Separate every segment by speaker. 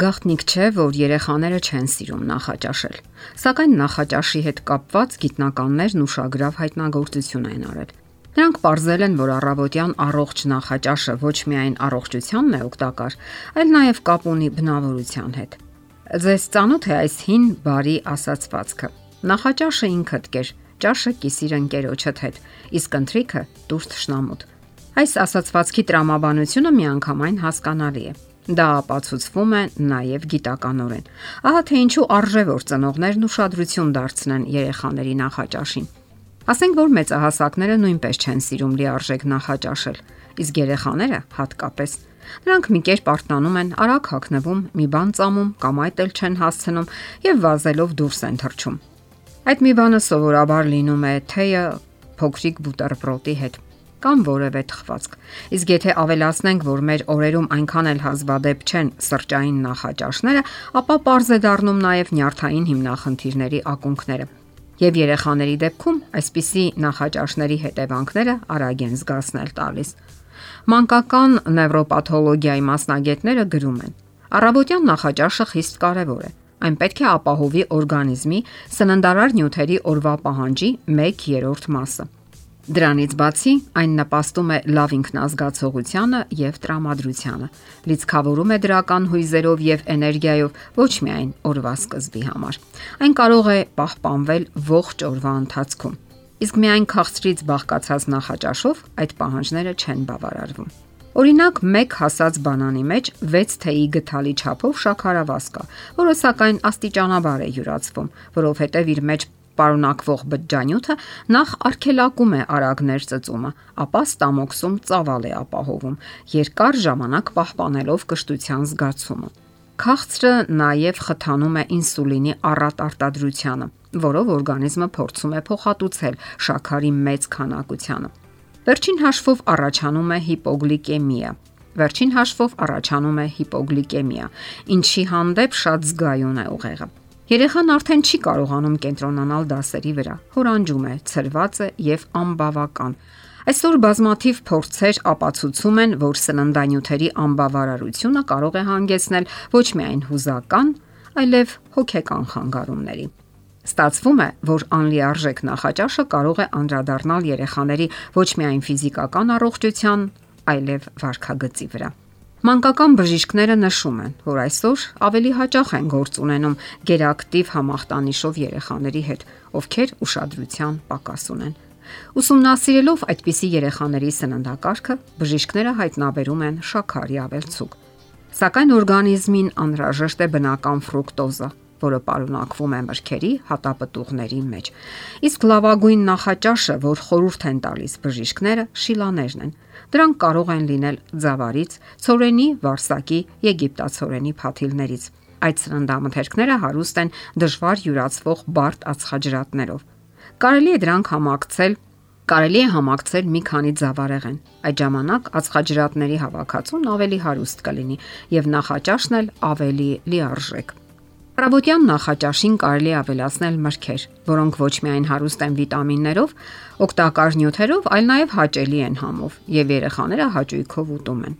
Speaker 1: Գաղտնիք չէ, որ երեխաները չեն սիրում նախաճաշել։ Սակայն նախաճաշի հետ կապված գիտնականներն ուշագրավ հայտնագործություն են արել։ Նրանք ողրզել են, որ առավոտյան առողջ նախաճաշը ոչ միայն առողջությանն է օգտակար, այլ նաև կապ ունի բնավորության հետ։ Ձեզ ծանոթ է այս հին բարի ասացվածքը։ Նախաճաշը ինքդ կեր, ճաշը կիսիր ընկերոջդ հետ, իսկ ընթրիքը դուրս թշնամուտ։ Այս ասացվածքի տրամաբանությունը միանգամայն հասկանալի է Դա ապացուցվում է նաև գիտականորեն։ Ահա թե ինչու արժե որ ծնողներն ուշադրություն դարձնեն երեխաների նախաճաշին։ Ասենք որ մեծահասակները նույնպես չեն սիրում լիարժեք նախաճաշել, իսկ երեխաները հատկապես։ Նրանք մի կերպ արտանում են, արագ հագնվում, մի բան ծամում կամ այլ չեն հասցնում եւ վազելով դուրս են թռչում։ Այդ մի բանը սովորաբար լինում է թեյը փոքրիկ բուտերբրոդի հետ կամ որևէ թխվածք։ Իսկ եթե ավելացնենք, որ մեր օրերում այնքան էլ հազվադեպ չեն սրճային նախաճաշները, ապա པարզ է դառնում նաև նյարդային հիմնախնդիրների ակունքները։ Եվ երեխաների դեպքում այսպիսի նախաճաշների հետևանքները արագ են զգացնել տալիս։ Մանկական նևրոպաթոլոգիայի մասնագետները գրում են. Առավոտյան նախաճաշը խիստ կարևոր է։ Այն պետք է ապահովի օրգանիզմի սննդարար նյութերի օրվա պահանջի 1/3 մասը։ Դրանից բացի այն նպաստում է լավ ինքնազգացողությանը եւ տրամադրությանը։ Լիցքավորում է դրական հույզերով եւ էներգիայով ոչ միայն օրվա սկզբի համար։ Այն կարող է պահպանվել ողջ օրվա ընթացքում։ Իսկ միայն քաղցրից բաղկացած նախաճաշով այդ պահանջները չեն բավարարվում։ Օրինակ, մեկ հասած բանանի մեջ 6 թեյի գթալի չափով շաքարավազ կա, որը սակայն աստիճանաբար է յուրացվում, որովհետև իր մեջ պարունակվող բջջանյութը նախ արգելակում է արագներ ծծումը, ապա ստամոքսում ծավալ է ապահովում, երկար ժամանակ պահպանելով կշտության զգացումը։ Քաղցրը նաև խթանում է ինսուլինի առատ արտադրությանը, որով օրգանիզմը փորձում է փոխհատուցել շաքարի մեծ քանակությանը։ Վերջին հաշվով առաջանում է հիպոգլիկեմիա, Վերջին հաշվով առաջանում է հիպոգլիկեմիա, ինչի հանդեպ շատ զգայուն է ուղեղը։ Երեխան արդեն չի կարողանում կենտրոնանալ դասերի վրա։ Հորանջում է, ծրված է եւ անբավական։ Այսօր բազմաթիվ փորձեր ապացուցում են, որ սննդանյութերի անբավարարությունը կարող է հանգեցնել ոչ միայն հուզական, այլև հոգեկան խանգարումների։ Ստացվում է, որ անլիարժեք նախաճաշը կարող է անդրադառնալ երեխաների ոչ միայն ֆիզիկական առողջության, այլև վարքագծի վրա։ Մանկական բժիշկները նշում են, որ այսօր ավելի հաճախ են գործ ունենում գերակտիվ համախտանիշով երեխաների հետ, ովքեր ուշադրության պակաս ունեն։ Ուսումնասիրելով այդպիսի երեխաների սննդակարգը, բժիշկները հայտնաբերում են շաքարի ավելցուկ։ Սակայն օրգանիզմին անհրաժեշտ է բնական ֆրուկտոզը, որը պարունակվում է մրգերի հատապտուղների մեջ։ Իսկ լավագույն նախաճաշը, որ խորհուրդ են տալիս բժիշկները, շիլաներն են։ Դրանք կարող են լինել ձավարից, ծորենի, վարսակի, եգիպտացորենի փաթիլներից։ Այդ սննդամթերքները հարուստ են դժվար յուրացվող բարդ ածխաջրատներով։ Կարելի է դրանք համակցել Կարելի է համակցել մի քանի ձավարեղեն։ Այդ ժամանակ ածխաջրատների հավաքածուն ավելի հարուստ կլինի եւ նախաճաշն էլ ավելի լիարժեք։ Առավոտյան նախաճաշին կարելի ավելացնել մրգեր, որոնք ոչ միայն հարուստ են վիտամիններով, օգտակար նյութերով, այլ նաև հաճելի են համով եւ երեխաները հաճույքով ուտում են։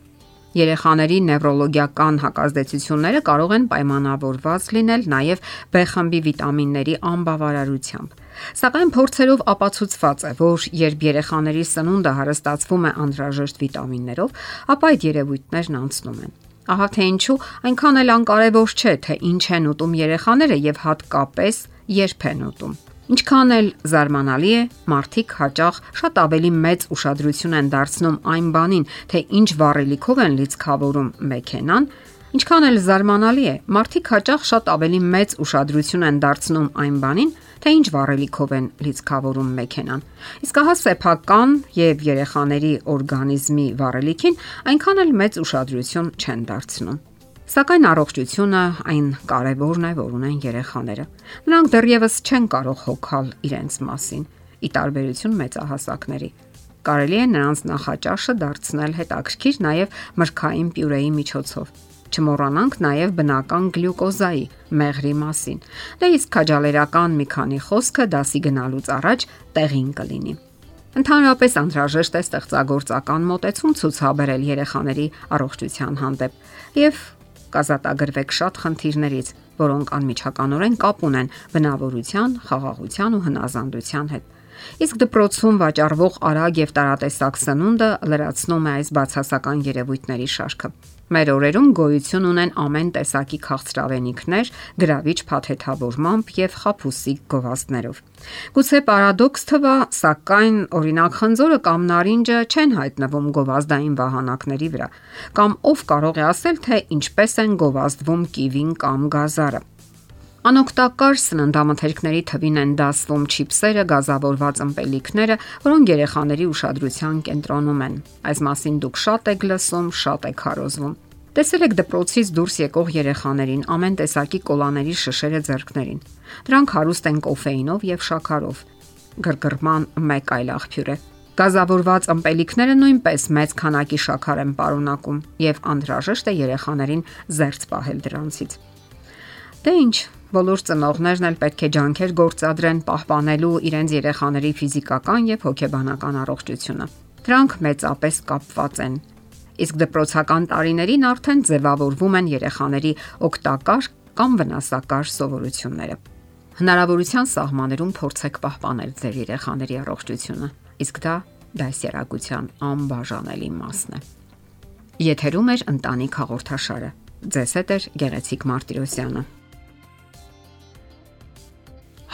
Speaker 1: Երեխաների նևրոլոգիական հակազդեցությունները կարող են պայմանավորված լինել նաև B խմբի վիտամինների անբավարարությամբ։ Սակայն փորձերով ապացուցված է, որ երբ երեխաների սնունդը հարստացվում է անհրաժեշտ վիտամիններով, ապա այդ երևույթներն անցնում են։ Ահա թե ինչու այնքան էլ անկարևոր չէ, թե ինչ են ուտում երեխաները եւ հատկապես երբ են ուտում։ Ինչքան էլ զարմանալի է, մարդիկ հաճախ շատ ավելի մեծ ուշադրություն են դարձնում այն բանին, թե ինչ վառելիքով են լիցքավորում մեքենան, ինչքան էլ զարմանալի է, մարդիկ հաճախ շատ ավելի մեծ ուշադրություն են դարձնում այն բանին, թե ինչ վառելիքով են լիցքավորում մեքենան։ Իսկ ահա սեփական եւ երեխաների օրգանիզմի վառելիքին այնքան էլ մեծ ուշադրություն չեն դարձնում։ Սակայն առողջությունը այն կարևորն է, որ ունեն երեխաները։ Նրանք դեռևս չեն կարող հոգալ իրենց մասին՝ ի տարբերություն մեծահասակների։ Կարելի է նրանց նախաճաշը դարձնել հետաքրքիր նաև մրգային պյուրեի միջոցով Չմոռանանք նաև բնական գլյուկոզայի մեղրի մասին։ Դա իսկ քաջալերական մի քանի խոսքը դասի գնալուց առաջ տեղին կլինի։ Ընդհանրապես անհրաժեշտ է ստեղծագործական մոտեցում ցուցաբերել երեխաների առողջության հանդեպ եւ կազատագրվեք շատ խնդիրներից, որոնք անմիջականորեն կապ ունեն բնավորության, խաղաղության ու հնազանդության հետ։ Իսկ դպրոցում վաճառվող արագ եւ տարատեսակ սնունդը լրացնում է այս բացասական երևույթների շարքը։ Մեր օրերում գոյություն ունեն ամեն տեսակի քաղցրավենիքներ, գրավիչ փաթեթավորմամբ եւ խափուսիկ գովազդներով։ Գուցե պարադոքս թվա, սակայն օրինակ խնձորը կամ նարինջը չեն հայտնվում գովազդային վահանակների վրա։ Կամ ով կարող է ասել, թե ինչպես են գովազդվում կիվին կամ գազարը։ Անօգտակար սննդամթերքների թվին են դասվում չիպսերը, գազավորված ըմպելիքները, որոնք երեխաների ուշադրության կենտրոնում են։ Այս մասին դուք շատ եք լսում, շատ եք հարոզվում։ Տեսել եք դպրոցից դուրս եկող երեխաներին ամեն տեսակի կոլաների շշերը ձեռքներին։ Դրանք հարուստ են կոֆեինով եւ շաքարով։ Գրգռման մեկ այլ աղբյուր է։ Գազավորված ըմպելիքները նույնպես մեծ քանակի շաքար են պարունակում եւ անհրաժեշտ է երեխաներին զերծ պահել դրանցից։ Դե ինչ, Բոլոր ծնողներն էլ պետք է ջանքեր գործադրեն պահպանելու իրենց երեխաների ֆիզիկական եւ հոգեբանական առողջությունը։ Դրանք մեծապես կապված են։ Իսկ դպրոցական տարիներին արդեն ձևավորվում են երեխաների օգտակար կամ վնասակար սովորությունները։ Հնարավորության սահմաներում փորձեք պահպանել ձեր երեխաների առողջությունը, իսկ դա դասերակցության անբաժանելի մասն է։ Եթերում է ընտանիք հաղորդաշարը։ Ձեզ հետ է Գեղեցիկ Մարտիրոսյանը։